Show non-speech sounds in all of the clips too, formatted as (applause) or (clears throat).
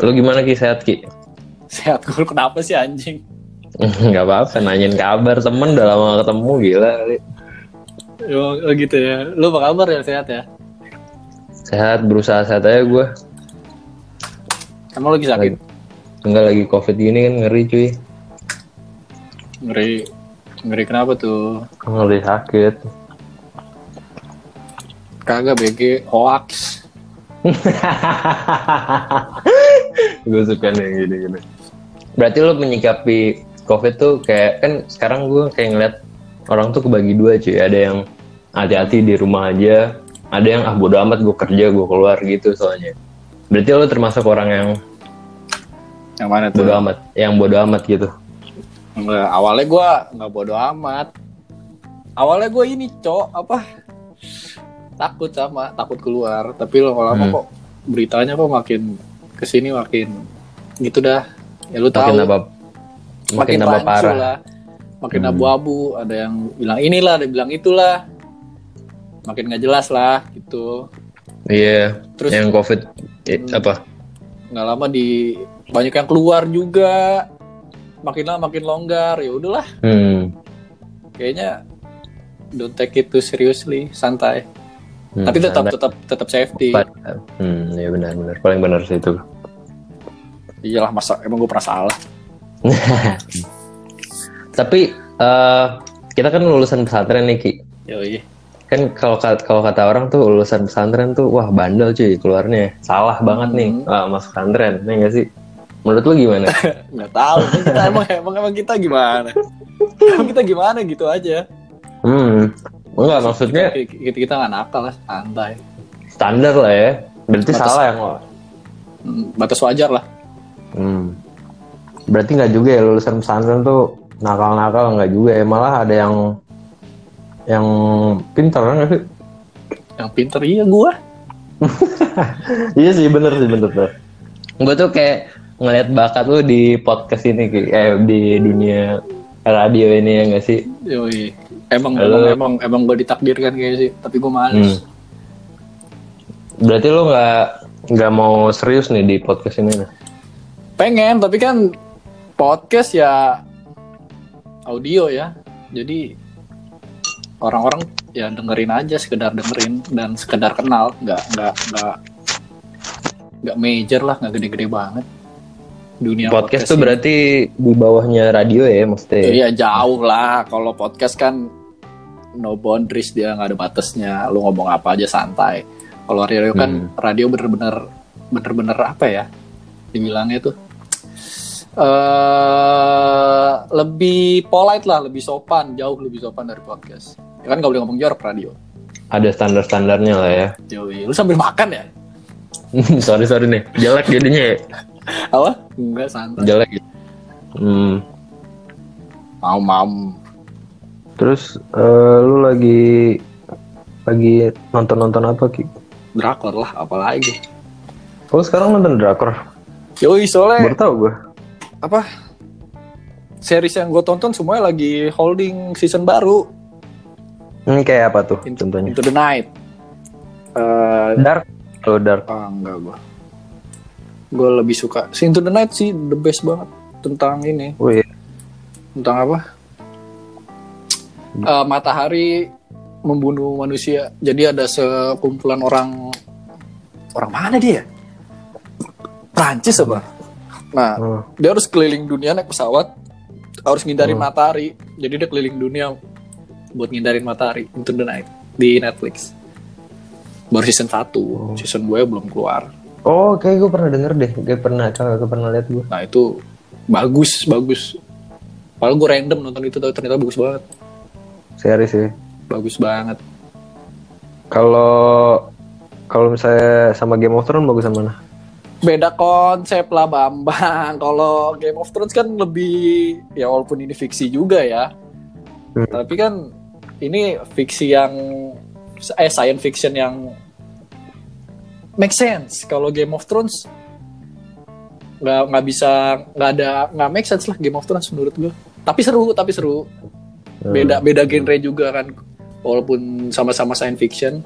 Lu gimana Ki? Sehat Ki? Sehat gue kenapa sih anjing? (laughs) Gak apa-apa, nanyain kabar temen udah lama ketemu gila kali. Oh, gitu ya. Lu apa kabar ya sehat ya? Sehat, berusaha sehat aja gue. Emang lagi sakit? Enggak lagi covid gini kan ngeri cuy. Ngeri. Ngeri kenapa tuh? Ngeri sakit. Kagak BG hoax. (laughs) gue suka nih gini-gini. Berarti lo menyikapi covid tuh kayak kan sekarang gue kayak ngeliat orang tuh kebagi dua cuy. Ada yang hati-hati di rumah aja. Ada yang ah bodo amat gue kerja gue keluar gitu soalnya. Berarti lo termasuk orang yang Yang mana tuh? bodo amat, yang bodo amat gitu. Enggak, awalnya gua nggak bodo amat. Awalnya gua ini, Cok, apa? Takut sama, takut keluar. Tapi lama-lama Hmm. kok beritanya kok makin ke sini makin gitu dah. Ya lu tahu. Makin apa? Makin nambah parah. lah. Makin Hmm. abu-abu. Ada yang bilang inilah, ada yang bilang itulah. Makin nggak jelas lah, gitu. Iya. Terus yang covid eh, Hmm. apa? nggak lama di banyak yang keluar juga. Makin lama makin longgar. Ya udahlah. Hmm. kayaknya don't take it too seriously santai Hmm, tapi tetap santai. tetap tetap safety Hmm, ya benar-benar. Paling benar sih itu. iyalah masa emang gue pernah salah (laughs) Tapi eh kita kan lulusan pesantren nih Ki. yoi Kan kalau ka- kalau kata orang tuh lulusan pesantren tuh wah bandel cuy keluarnya. Salah banget nih Hmm. ah, masuk pesantren. Nih enggak sih? Menurut lu gimana? (laughs) nggak tahu kita emang emang emang kita gimana (laughs) emang kita gimana gitu aja hmm. Enggak maksudnya kita kita, kita nggak nakal lah santai standar lah ya. Berarti Batas- salah yang Hmm, batas wajar lah Hmm. Berarti nggak juga ya lulusan pesantren tuh nakal-nakal nggak juga ya malah ada yang yang pintar nggak sih? yang pinter iya gua (laughs) iya sih bener sih bener tuh. Gue tuh kayak ngeliat bakat lu di podcast ini Ki. eh di dunia radio ini ya nggak sih? yoi emang Halo. emang emang emang gue ditakdirkan kayaknya sih tapi gue males Hmm. Berarti lu nggak nggak mau serius nih di podcast ini? Pengen tapi kan podcast ya audio ya jadi orang-orang ya dengerin aja sekedar dengerin dan sekedar kenal nggak nggak nggak nggak major lah nggak gede-gede banget dunia podcast tuh ini. berarti di bawahnya radio ya maksudnya? iya jauh lah kalau podcast kan no boundaries dia nggak ada batasnya lu ngomong apa aja santai kalau radio kan Hmm. radio bener-bener bener-bener apa ya dibilangnya tuh eh lebih polite lah lebih sopan jauh lebih sopan dari podcast ya kan nggak boleh ngomong jorok radio Ada standar-standarnya lah ya. Yoi. lu sambil makan ya (laughs) sorry sorry nih jelek jadinya ya. apa enggak santai jelek. Hmm. mau mau Terus eh, lu lagi lagi nonton-nonton apa Ki? drakor lah apalagi Oh sekarang nonton drakor? yoi soalnya Baru tau gue. apa series yang gue tonton semuanya lagi holding season baru Ini kayak apa tuh Into, contohnya? Into the Night Eh, Dark. Oh dark. ah, enggak gue gue lebih suka si Into the Night sih the best banget tentang ini Oh iya. tentang apa Eh, matahari membunuh manusia. Jadi ada sekumpulan orang orang mana dia? Prancis apa? Nah Oh. dia harus keliling dunia naik pesawat harus ngindarin Oh. matahari. Jadi dia keliling dunia buat ngindarin matahari Into the Night di Netflix. Baru season 1 season 2 belum keluar. Oh kayak gue pernah denger deh. Kayak pernah, gue pernah lihat gue. nah itu bagus bagus. Padahal gue random nonton itu tapi ternyata bagus banget Series sih. bagus banget Kalau kalau misalnya sama Game of Thrones bagus sama mana? beda konsep lah Bambang (laughs) kalau Game of Thrones kan lebih ya walaupun ini fiksi juga ya Hmm. tapi kan ini fiksi yang eh science fiction yang make sense kalau Game of Thrones nggak nggak bisa nggak ada nggak make sense lah Game of Thrones menurut gue tapi seru tapi seru. Beda beda genre juga kan walaupun sama-sama science fiction.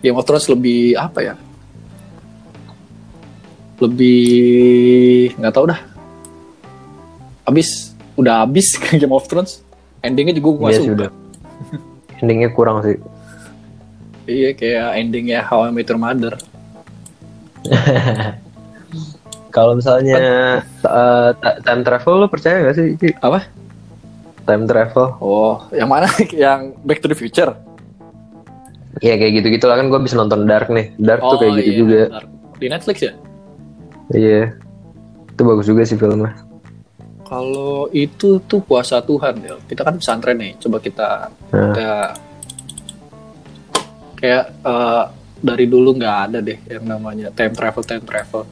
Game of Thrones lebih apa ya? Lebih nggak tahu dah. Abis udah abis (laughs) Game of Thrones. Endingnya juga gue Iya suka. sudah. Endingnya kurang sih. iya kayak endingnya How I Met Your Mother. (laughs) Kalau misalnya uh, time travel lo percaya gak sih? Apa Time travel? oh yang mana (laughs) yang Back to the Future Iya kayak gitu-gitu lah kan gue bisa nonton Dark nih. Dark tuh kayak gitu iya, juga. bentar. di Netflix ya Iya. Itu bagus juga sih filmnya. kalau itu tuh kuasa Tuhan ya kita kan pesantren nih coba kita Nah, kita kayak eh, dari dulu nggak ada deh yang namanya time travel time travel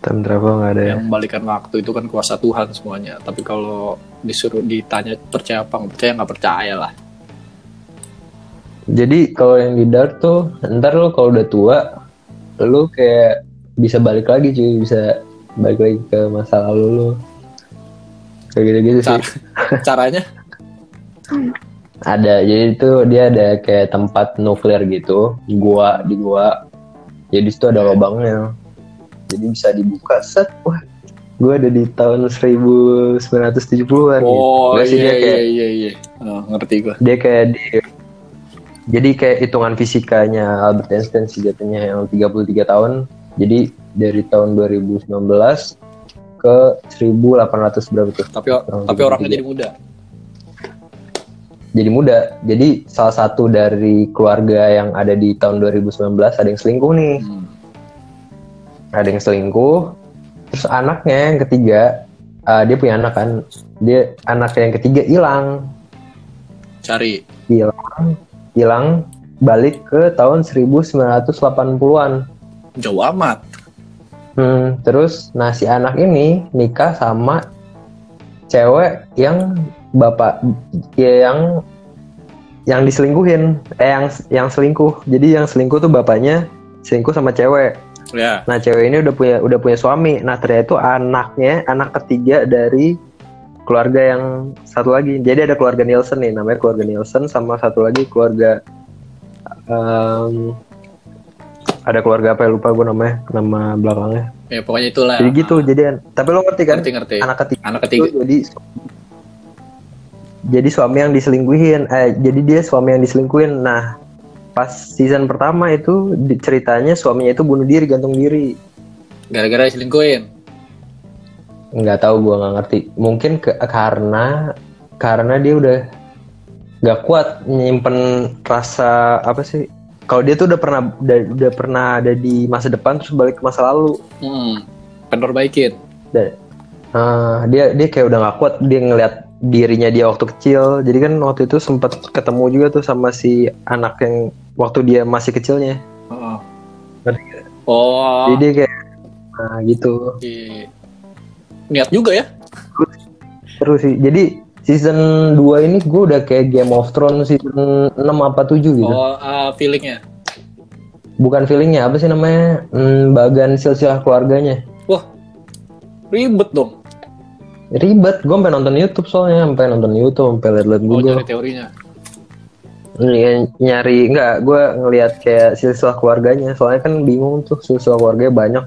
time travel nggak ada ya. yang membalikan waktu itu kan kuasa Tuhan semuanya tapi kalau disuruh ditanya percaya apa nggak percaya nggak percaya lah Jadi kalau yang di Dark tuh ntar lo kalau udah tua lo kayak bisa balik lagi cuy bisa balik lagi ke masa lalu lo kayak gitu-gitu sih. Cara, (laughs) caranya Ada, jadi itu dia ada kayak tempat nuklir gitu, gua di gua. Jadi situ ada lubangnya. Jadi bisa dibuka set, wah. Gua ada di tahun 1970-an oh Nggak sih, iya dia iya kayak iya iya Oh, ngerti gua dia kayak di jadi kayak hitungan fisikanya Albert Einstein sih jatuhnya yang 33 tahun. Jadi dari tahun 2019 ke 1800 berapa tuh? tapi tapi orangnya jadi muda jadi muda. Jadi salah satu dari keluarga yang ada di tahun 2019 ada yang selingkuh nih. Hmm. Ada yang selingkuh. Terus anaknya yang ketiga, eh, dia punya anak kan. Dia anaknya yang ketiga hilang, cari. Hilang, hilang balik ke tahun 1980-an. jauh amat. Hmm, terus nah si anak ini nikah sama cewek yang bapak ya yang yang diselingkuhin. Eh yang yang selingkuh. Jadi yang selingkuh tuh bapaknya selingkuh sama cewek ya. Nah cewek ini udah punya udah punya suami. Nah ternyata itu anaknya anak ketiga dari keluarga yang satu lagi. Jadi ada keluarga Nielsen nih namanya keluarga Nielsen sama satu lagi keluarga em, ada keluarga apa ya lupa gue namanya nama belakangnya. Ya pokoknya itulah. Jadi gitu jadi tapi lo ngerti kan? Ngerti ngerti. Anak ketiga anak itu ketiga jadi jadi suami yang diselingkuhin eh jadi dia suami yang diselingkuhin. Nah pas season pertama itu ceritanya suaminya itu bunuh diri gantung diri. Gara-gara diselingkuhin? Nggak tahu gua nggak ngerti. Mungkin ke- karena karena dia udah nggak kuat nyimpen rasa apa sih? Kalau dia tuh udah pernah udah, udah pernah ada di masa depan terus balik ke masa lalu. Hmm. penerbaikin Dan, eh, dia dia kayak udah nggak kuat dia ngelihat dirinya dia waktu kecil. Jadi kan waktu itu sempat ketemu juga tuh sama si anak yang waktu dia masih kecilnya. Oh, oh. Jadi dia kayak nah gitu. Niat juga ya? Terus sih. Jadi season 2 ini gue udah kayak Game of Thrones season 6 apa 7 gitu. Oh ah, feelingnya? Bukan feelingnya apa sih namanya? Hmm, bagian silsilah keluarganya. Wah ribet dong ribet gue sampai nonton YouTube soalnya sampai nonton YouTube sampai liat-liat oh Google. nyari teorinya. Ny- nyari enggak gue ngelihat kayak silsilah keluarganya soalnya kan bingung tuh silsilah keluarganya banyak.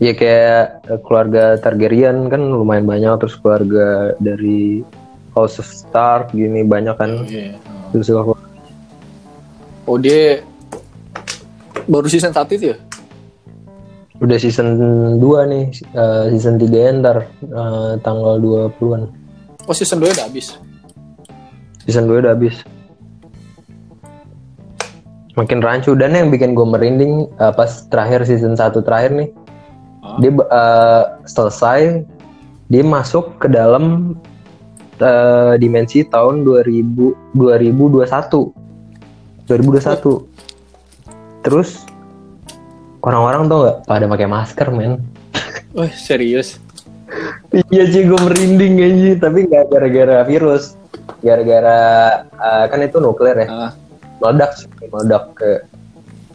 Ya kayak eh, keluarga Targaryen kan lumayan banyak terus keluarga dari House of Stark gini banyak kan Iya. silsilah keluarga oh dia baru season satu itu ya udah season 2 nih eh, season 3 ya ntar eh, tanggal 20-an oh season 2 udah habis? Season 2 udah habis. Makin rancu dan yang bikin gue merinding eh, pas terakhir season 1 terakhir nih Hah? dia eh, selesai dia masuk ke dalam eh, dimensi tahun 2000 2021 2021 terus orang-orang tuh nggak? Pada pakai masker men. (laughs) Oh serius? Iya sih gue merinding aja tapi nggak gara-gara virus. Gara-gara eh, kan itu nuklir ya. Ah, meledak sih, meledak ke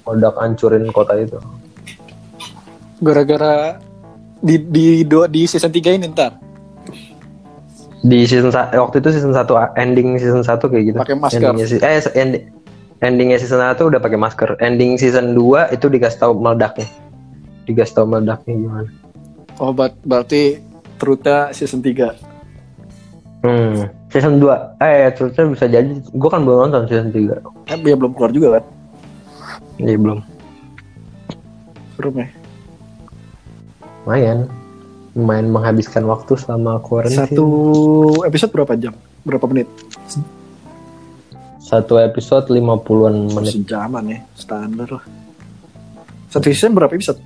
meledak hancurin kota itu. Gara-gara di di dua di season 3 ini ntar? Di season waktu itu season 1 ending season 1 kayak gitu. Pakai masker. Endingnya eh ending endingnya season 1 udah pakai masker. Ending season 2 itu dikasih tahu meledaknya. Dikasih tahu meledaknya gimana. Oh, ber- berarti truthnya season 3. Hmm, season 2. Eh, terusnya bisa jadi. Gue kan belum nonton season 3. Eh, dia belum keluar juga kan? Iya belum. Serem ya. Lumayan. Lumayan menghabiskan waktu selama quarantine. Satu episode berapa jam? Berapa menit? Satu episode 50-an menit. Sejaman ya, standar lah. Satu season berapa episode?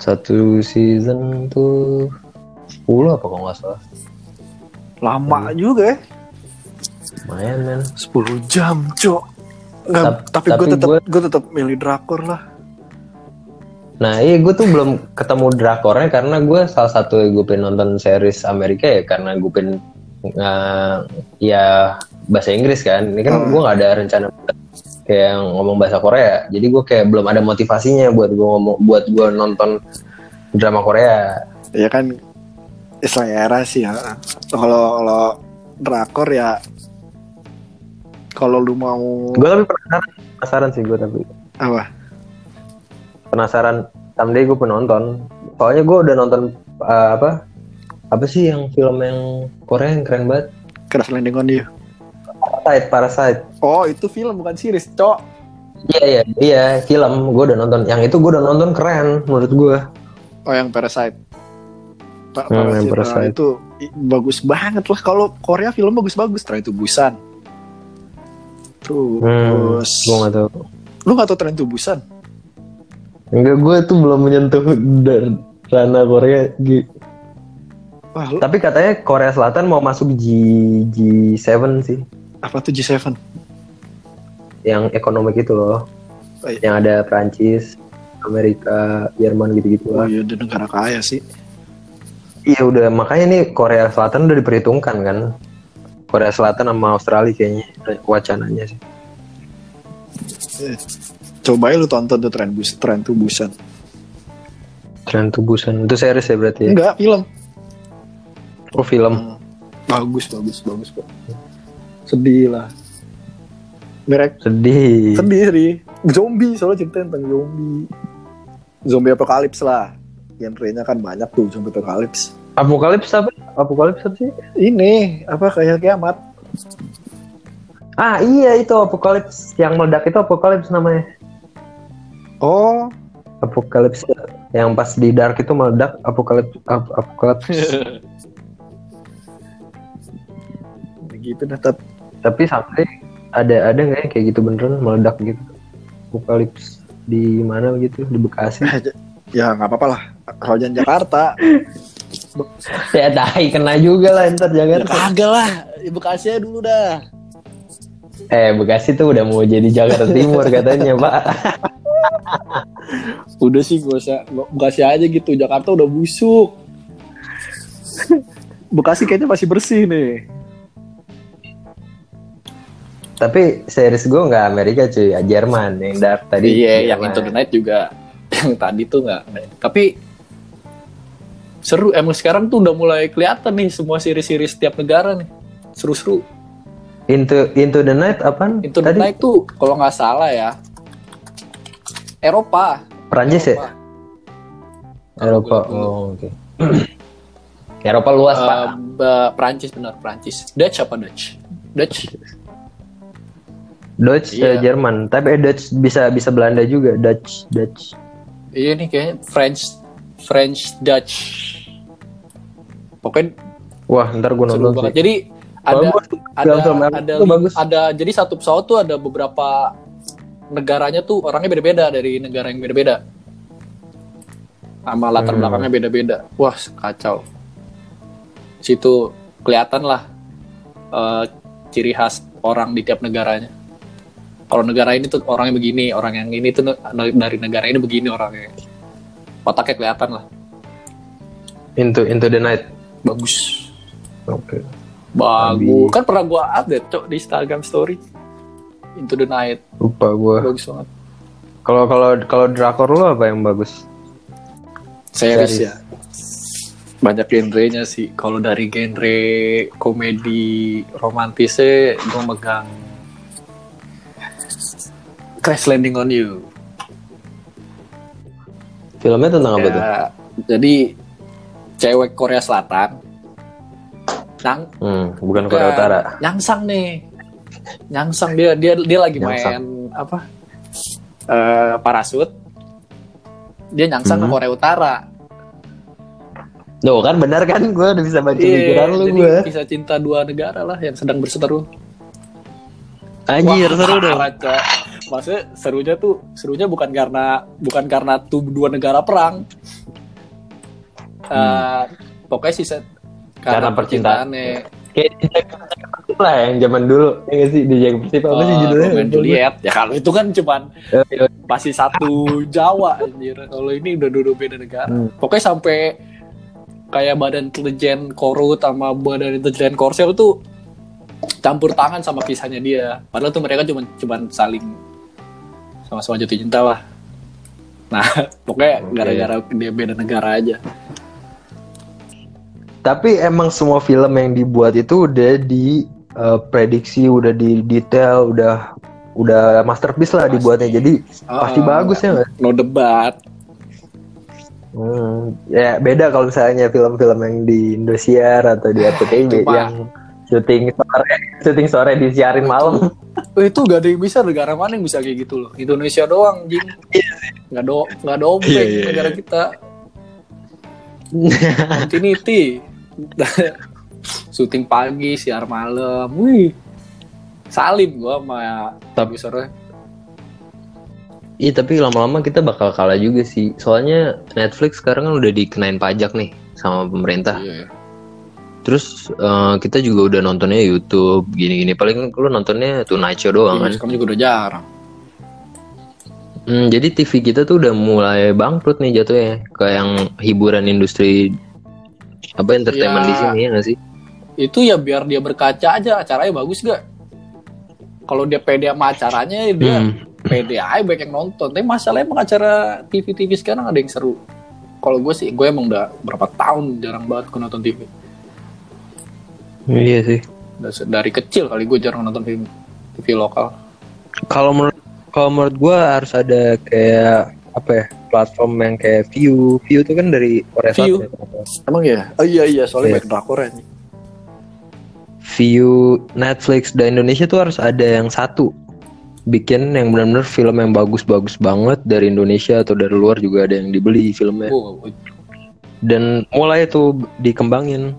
Satu season tuh 10 apa kalau nggak salah. Lama juga ya. Lumayan men. 10 jam, Cok. Nggak, Tap- tapi gue tapi tetap gua- gue tetap milih drakor lah. Nah iya gue tuh belum ketemu drakornya karena gue salah satu gue pengen nonton series Amerika ya karena gue pengen uh, ya bahasa Inggris kan. Ini kan Hmm. gue nggak ada rencana kayak yang ngomong bahasa Korea. Jadi gue kayak belum ada motivasinya buat gue ngomong buat gue nonton drama Korea. Ya kan selera sih ya. Kalau kalau drakor ya kalau lu mau Gue tapi penasaran, penasaran sih gue tapi apa? penasaran someday gue penonton. Soalnya gue udah nonton uh, apa apa sih yang film yang Korea yang keren banget. Crash Landing on You. Parasite, Parasite. Oh, itu film bukan series, Cok. Iya iya iya film gue udah nonton. Yang itu gue udah nonton keren menurut gue. Oh, yang Parasite. Pa- Hmm, yang Parasite, Parasite. itu i- bagus banget lah kalau Korea film bagus-bagus. Terakhir itu Busan. Hmm, Terus gue nggak tahu. lu gak tau Tren to Busan? Enggak gue tuh belum menyentuh dan ranah Korea. Gi. Wah, lu, Tapi katanya Korea Selatan mau masuk G G7 sih. Apa tuh G7? Yang ekonomi itu loh. Oh, iya. Yang ada Prancis, Amerika, Jerman gitu-gitu Oh lah. iya, dia negara kaya sih. Iya udah makanya nih Korea Selatan udah diperhitungkan kan. Korea Selatan sama Australia kayaknya wacananya sih. Coba lu tonton tuh Tren, Bus Tren to Busan. Tren to Busan itu series ya berarti ya? Enggak, film. Oh film. Hmm. Bagus, bagus, bagus kok. Sedih lah. Merek Sedih. sedih sedih. Zombie, soalnya cerita tentang zombie. Zombie apokalips lah. Genre-nya kan banyak tuh zombie apokalips. Apokalips apa? Apokalips apa sih? Ini apa kayak kiamat? Ah iya itu apokalips yang meledak itu apokalips namanya. Oh, Apokalips yang pas di dark itu meledak apokalips ap apokalips. (laughs) gitu dah tet. Tapi sampai ada ada nggak ya kayak gitu beneran meledak gitu? Apokalips di mana gitu di Bekasi? (laughs) ya nggak apa-apa lah. Kalau jangan Jakarta, (laughs) ya tahi kena juga lah ntar ya jangan. kagak lah. Di Bekasi aja dulu dah. Eh Bekasi tuh udah mau jadi Jakarta Timur katanya Pak. (laughs) Udah sih gak usah Bekasi aja gitu. Jakarta udah busuk. Bekasi kayaknya masih bersih nih. Tapi series gue nggak Amerika cuy, ya Jerman yang dark tadi. Iya, yang. Into the Night juga (laughs) yang tadi tuh nggak. Tapi seru. Emang sekarang tuh udah mulai kelihatan nih semua siri-siri setiap negara nih. Seru-seru. Into Into the Night apaan? Into the tadi? Night tuh kalau nggak salah ya. Eropa. Perancis ya? Eropa. Gua- gua- Oh, oke. (clears throat) Eropa luas, Eh, Pak. ba- Perancis benar Perancis. Dutch apa Dutch? Dutch. Dutch iya. eh, Jerman, tapi eh, Dutch bisa bisa Belanda juga, Dutch, Dutch. Iya nih kayaknya French French Dutch. Pokoknya Wah, ntar gue nonton banget. sih. Jadi ada Bagus. ada ada tuh bagus. ada jadi satu pesawat tuh ada beberapa negaranya tuh orangnya beda-beda dari negara yang beda-beda. Sama latar Hmm. belakangnya beda-beda. Wah, kacau. Situ kelihatan lah eh, ciri khas orang di tiap negaranya. Kalau negara ini tuh orangnya begini, orang yang ini tuh dari negara ini begini orangnya. Otaknya kelihatan lah. Into Into the Night. Bagus. Oke. Bagus. Habis. Kan pernah gua update, Cok, di Instagram story. Into the Night. Lupa gue. Bagus banget. Kalau kalau kalau drakor lu apa yang bagus? Series Series. ya. Banyak genrenya sih. Kalau dari genre komedi romantisnya gue megang Crash Landing on You. Filmnya tentang apa tuh? Ya, jadi cewek Korea Selatan yang Hmm, bukan Korea Utara. nyangsang nih nyangsang dia dia dia lagi Nyangsang. main apa eh parasut dia nyangsang ke Hmm. Korea Utara Tuh kan benar kan gue udah bisa baca Iya, pikiran lu gue. kisah cinta dua negara lah yang sedang berseteru Anjir seru dong. Cok. maksudnya serunya tuh serunya bukan karena bukan karena tuh dua negara perang Eh, pokoknya sih Hmm. Karena percintaan. percintaannya Kayak lah yang zaman dulu. Ya sih di Jack Persib apa sih Oh, judulnya? Romeo and Juliet ya kalau itu kan cuman Eh, iya. pasti satu Jawa anjir kalau ini udah duduk beda negara Hmm. pokoknya sampai kayak badan intelijen korut sama badan intelijen korsel tuh campur tangan sama kisahnya dia padahal tuh mereka cuma cuman saling sama-sama jatuh cinta lah nah (laughs) pokoknya Oke. gara-gara dia beda negara aja Tapi emang semua film yang dibuat itu udah di eh, prediksi, udah di detail, udah udah masterpiece lah Pasti. dibuatnya. Jadi pasti Ah, bagus ya nggak? no debat Hmm, ya beda kalau misalnya film-film yang di Indosiar atau di (laughs) RCTI yang syuting sore, syuting sore disiarin malam. Itu gak ada yang bisa negara mana yang bisa kayak gitu loh? Indonesia doang jing nggak do nggak dobek Iya, iya, negara kita. Continuity syuting pagi siar malam. Wih. Salim gua sama Tapi- produsernya Iya tapi lama-lama kita bakal kalah juga sih. Soalnya Netflix sekarang kan udah dikenain pajak nih sama pemerintah. Iya. Terus eh, kita juga udah nontonnya YouTube gini-gini. Paling lu nontonnya Tonight Show doang kan. sekarang juga udah jarang Hmm, jadi TV kita tuh udah mulai bangkrut nih jatuhnya ke yang hiburan industri apa entertainment Ya. di sini ya nggak sih? itu ya biar dia berkaca aja acaranya bagus gak kalau dia pede sama acaranya ya dia Hmm. pede aja banyak yang nonton tapi masalahnya emang acara TV-TV sekarang ada yang seru kalau gue sih gue emang udah berapa tahun jarang banget gue nonton TV Iya sih. Udah se- dari kecil kali gue jarang nonton film TV lokal Kalau menurut kalau menurut gua harus ada kayak apa ya platform yang kayak View. View itu kan dari Korea View? Selatan. ya. emang ya oh iya iya soalnya Iya. banyak drakor ya View Netflix dan Indonesia tuh harus ada yang satu bikin yang benar-benar film yang bagus-bagus banget dari Indonesia atau dari luar juga ada yang dibeli filmnya Wow, dan mulai tuh dikembangin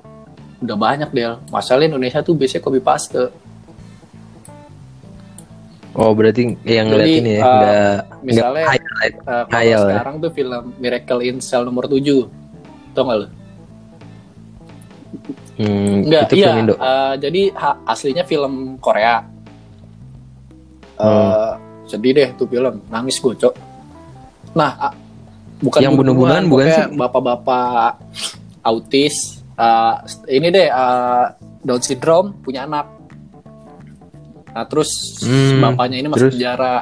udah banyak deh masalah Indonesia tuh biasanya copy paste oh berarti yang ngeliat Jadi, ini ya uh, nggak misalnya- nggak highlight. Eh, kalau Hayal, ya? sekarang tuh film Miracle in Cell nomor 7 tau gak lu? hmm, Enggak, itu iya. film Indo eh, jadi ha- aslinya film Korea. Hmm. sedih deh tuh film, nangis gue cok. Nah, a- bukan Yang bunuh-bunuhan bukan sih? Bapak-bapak autis, eh, ini deh eh, Down syndrome punya anak. Nah terus Hmm, bapaknya ini masuk terus? penjara.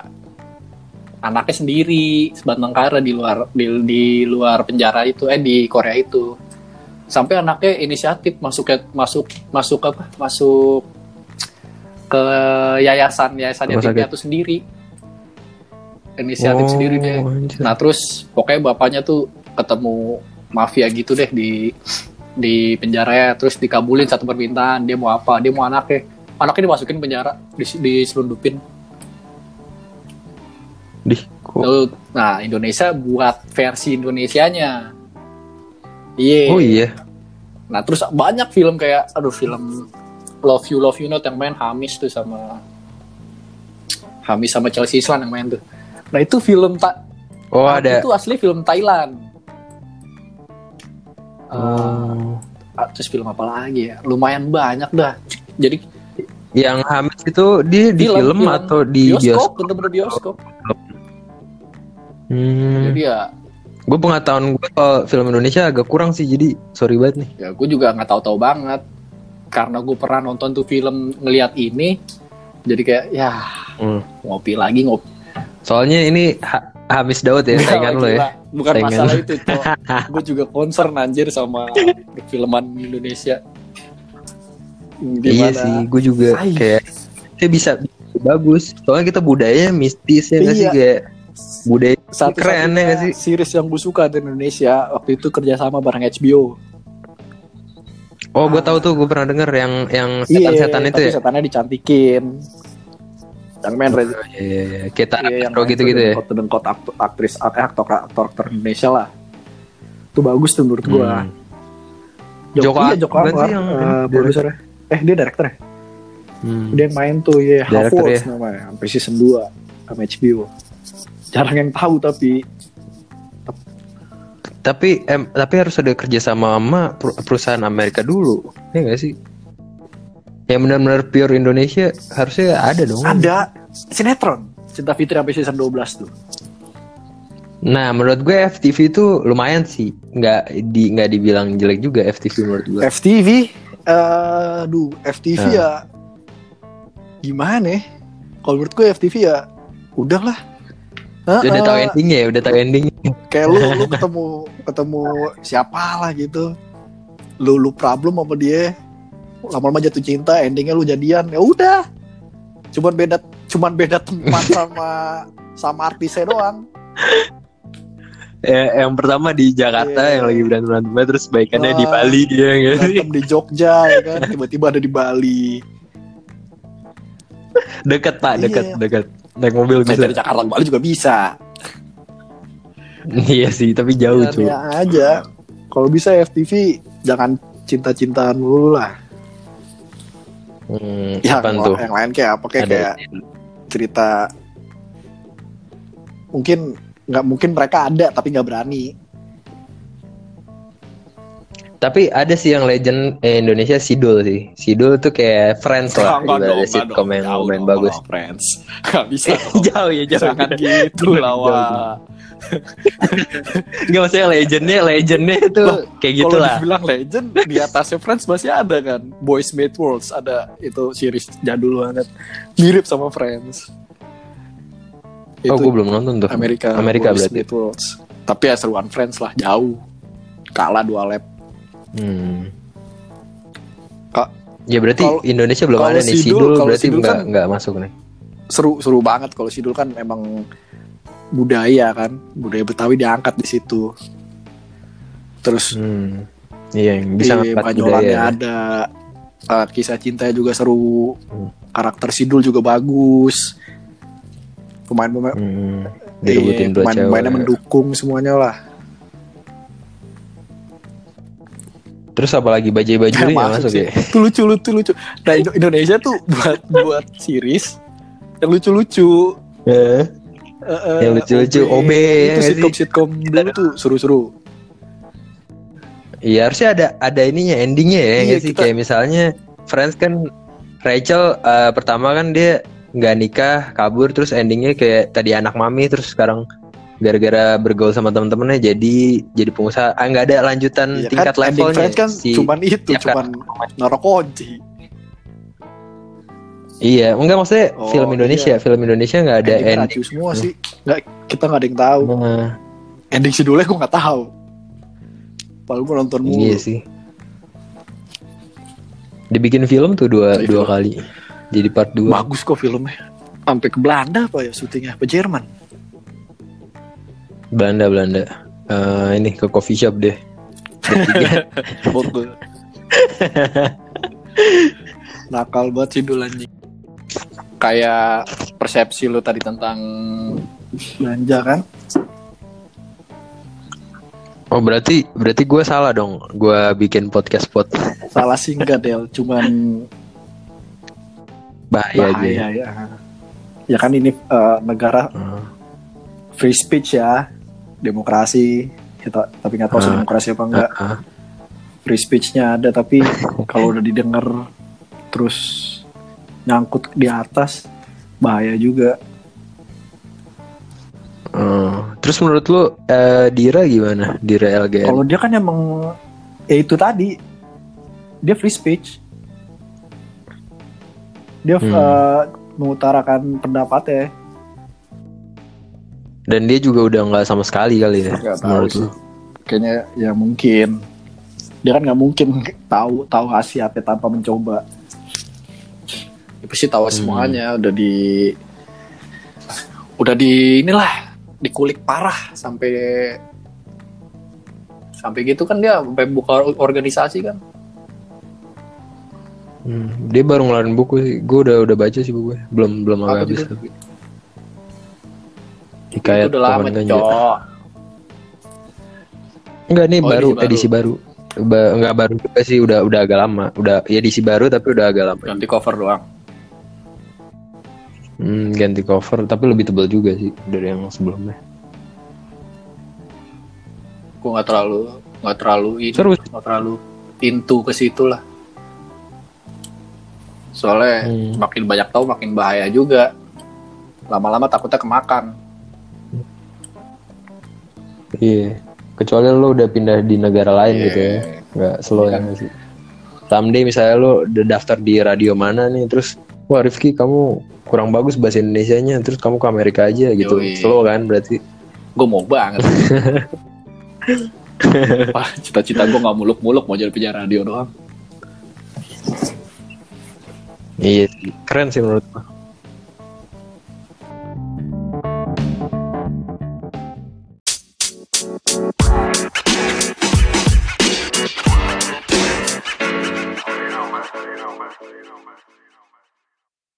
Anaknya sendiri sebatang kara di luar di, di luar penjara itu eh di Korea itu sampai anaknya inisiatif masuk ke masuk masuk apa masuk ke yayasan yayasan yatim piatu sendiri inisiatif Oh, sendiri deh anjir. nah terus pokoknya bapaknya tuh ketemu mafia gitu deh di di penjara ya terus dikabulin satu permintaan dia mau apa dia mau anaknya. Anaknya dimasukin penjara di diselundupin. Dih, kok- nah Indonesia buat versi Indonesianya. Iya. Oh iya. Nah terus banyak film kayak aduh film Love You Love You Not yang main Hamis tuh sama Hamis sama Chelsea Islan yang main tuh. Nah itu film tak oh ada. itu asli film Thailand. Ah, terus film apa lagi ya? Lumayan banyak dah. Jadi yang Hamis itu di di film, atau di bioskop, bener-bener bioskop. Hmm. Jadi ya, Gue pengetahuan gue kalau film Indonesia agak kurang sih, jadi sorry banget nih. ya gue juga nggak tahu-tahu banget. Karena gue pernah nonton tuh film ngelihat ini, jadi kayak ya Hmm. ngopi lagi ngopi Soalnya ini Ha- Hamis Daud ya, saingan lo ya. Bukan Saingan masalah itu. (laughs) Gue juga concern anjir sama filman Indonesia. Iya Gimana? sih, gue juga Ay. kayak saya bisa bagus. Soalnya kita budayanya mistis ya nggak sih Iya. kayak budaya Satu keren ya nggak sih? Series yang gue suka di Indonesia waktu itu kerjasama bareng HBO. Oh, gue tahu tuh, gue pernah denger yang yang setan-setan itu Iya, tapi ya. setannya dicantikin. Yang main Reza Iya, iya, iya. Kita Iya, yang Retro gitu-gitu ya. Dengkot dengkot aktor, aktris eh, aktor aktor aktor Indonesia lah. Itu bagus tuh menurut gua. Hmm. Joko, Joko iya, Joko Anwar, sih yang eh, produsernya. Eh dia director ya? Hmm. Dia yang main tuh ya Half-Worlds ya. namanya sampai season 2 sama HBO. Jarang yang tahu tapi Tapi em, tapi harus ada kerja sama sama per- perusahaan Amerika dulu, ya nggak sih? Yang benar-benar pure Indonesia harusnya ada dong. ada sinetron Cinta Fitri sampai season 12 tuh. Nah, menurut gue FTV itu lumayan sih, nggak di nggak dibilang jelek juga FTV menurut gue. FTV eh aduh FTV Nah. ya gimana ya? Kalau menurut gue FTV ya udahlah. udah tahu Heeh. endingnya ya, udah tahu endingnya. kayak lu lu (laughs) ketemu ketemu siapa lah gitu lu lu problem sama dia lama-lama jatuh cinta endingnya lu jadian ya udah cuman beda cuman beda tempat (laughs) sama sama artisnya doang Ya, yang pertama di Jakarta Iya. yang lagi berantem berantem terus baikannya di Ah. Bali dia sih? berantem di Jogja ya kan tiba-tiba ada di Bali Dekat pak, dekat Iya. dekat. Naik mobil Nah, bisa. dari Jakarta ke Bali juga bisa (laughs) iya sih, tapi jauh ya, cuy. ya aja kalau bisa FTV jangan cinta-cintaan dulu lah Hmm, ya yang, tuh? yang lain kayak apa kayak, Ada. kayak cerita mungkin nggak mungkin mereka ada tapi nggak berani Tapi ada sih yang legend eh, Indonesia Sidul sih. Sidul tuh kayak Friends lah, ibaratnya sitcom yang lumayan bagus. friends (laughs) nggak bisa (laughs) jauh ya jauh. jangan gitu lah. Enggak maksudnya legendnya, legendnya itu Loh, kayak gitu kalau lah. dibilang legend di atasnya friends masih ada kan Boys Made Worlds ada itu series jadul banget mirip sama friends Oh, gue belum nonton tuh. Amerika Amerika Boys berarti. Made Worlds tapi ya seruan friends lah jauh kalah dua lap Hmm. Kak, Ya berarti kalau- Indonesia belum kalau ada nih Sidul- Sidul, kalau berarti nggak kan- nggak masuk nih. seru seru banget kalau Sidul kan emang budaya kan budaya Betawi diangkat di situ terus Hmm. Iya, yang bisa di Banyolannya budaya. ada Uh, kisah cintanya juga seru Hmm. karakter Sidul juga bagus pemain-pemain Hmm. Iya, pemain-pemainnya mendukung semuanya lah Terus apalagi bajai-bajuri nggak masuk sih. ya? itu lucu lucu lucu nah Indo- Indonesia tuh buat buat series yang lucu-lucu Eh, Eh, Yang lucu-lucu, OB, ya itu sih? sitcom sitcom dulu tuh seru-seru. Iya harusnya ada ada ininya endingnya ya Iya, sih? kita- kayak misalnya Friends kan Rachel eh, pertama kan dia nggak nikah kabur terus endingnya kayak tadi anak mami terus sekarang gara-gara bergaul sama temen-temennya jadi jadi pengusaha. Ah nggak ada lanjutan Iya tingkat kan, levelnya Friends kan si cuman itu tiap cuman naruh kunci iya enggak maksudnya Oh, film Indonesia iya. film Indonesia nggak ada ending ending. semua sih. Nggak kita nggak ada yang tahu. Nah, ending sidulnya gue nggak tahu. Padahal gue nonton mulu. Iya sih. Dibikin film tuh dua Iya, dua film. kali. Jadi part dua. Bagus kok filmnya. Sampai ke Belanda apa ya syutingnya. Apa Jerman? Belanda Belanda. Eh, ini ke coffee shop deh. (laughs) (laughs) Nakal banget sidul anjing kayak persepsi lu tadi tentang belanja kan Oh berarti berarti gue salah dong gue bikin podcast pot salah singkat Del cuman bahaya, aja. bahaya ya ya kan ini eh, negara Hmm. free speech ya demokrasi kita tapi nggak tahu sih Ah. demokrasi apa enggak ah. free speechnya ada tapi (laughs) kalau udah didengar terus nyangkut di atas bahaya juga Oh. Terus menurut lu eh, Dira gimana? Dira LGN? kalau dia kan emang ya itu tadi dia free speech dia Hmm. eh, mengutarakan pendapatnya Dan dia juga udah nggak sama sekali kali ya tahu menurut lu? kayaknya ya mungkin dia kan nggak mungkin tahu tahu khasiatnya tanpa mencoba pasti tahu Hmm. semuanya udah di udah di inilah dikulik parah sampai sampai gitu kan dia sampai buka organisasi kan Hmm, dia baru ngeluarin buku sih. Gue udah udah baca sih buku belum belum Apa habis. Hikayat itu udah lama cok Enggak nih Oh, baru edisi baru. edisi baru. Ba- enggak baru juga sih udah udah agak lama. Udah ya edisi baru tapi udah agak lama. ganti cover doang Hmm, ganti cover tapi lebih tebal juga sih dari yang sebelumnya. gue nggak terlalu nggak terlalu ini nggak terlalu into ke situ lah soalnya Hmm. makin banyak tahu makin bahaya juga lama-lama takutnya kemakan Iya. Kecuali lo udah pindah di negara lain Iya. gitu ya. Enggak slow Iya ya nggak sih. Someday misalnya lo udah daftar di radio mana nih terus wah Rifki kamu kurang bagus bahasa Indonesianya terus kamu ke Amerika aja gitu. Yoi. Slow kan berarti. gue mau banget (laughs) Wah, cita-cita gue nggak muluk-muluk mau jadi penyiar radio doang Iya. Keren sih menurut gua.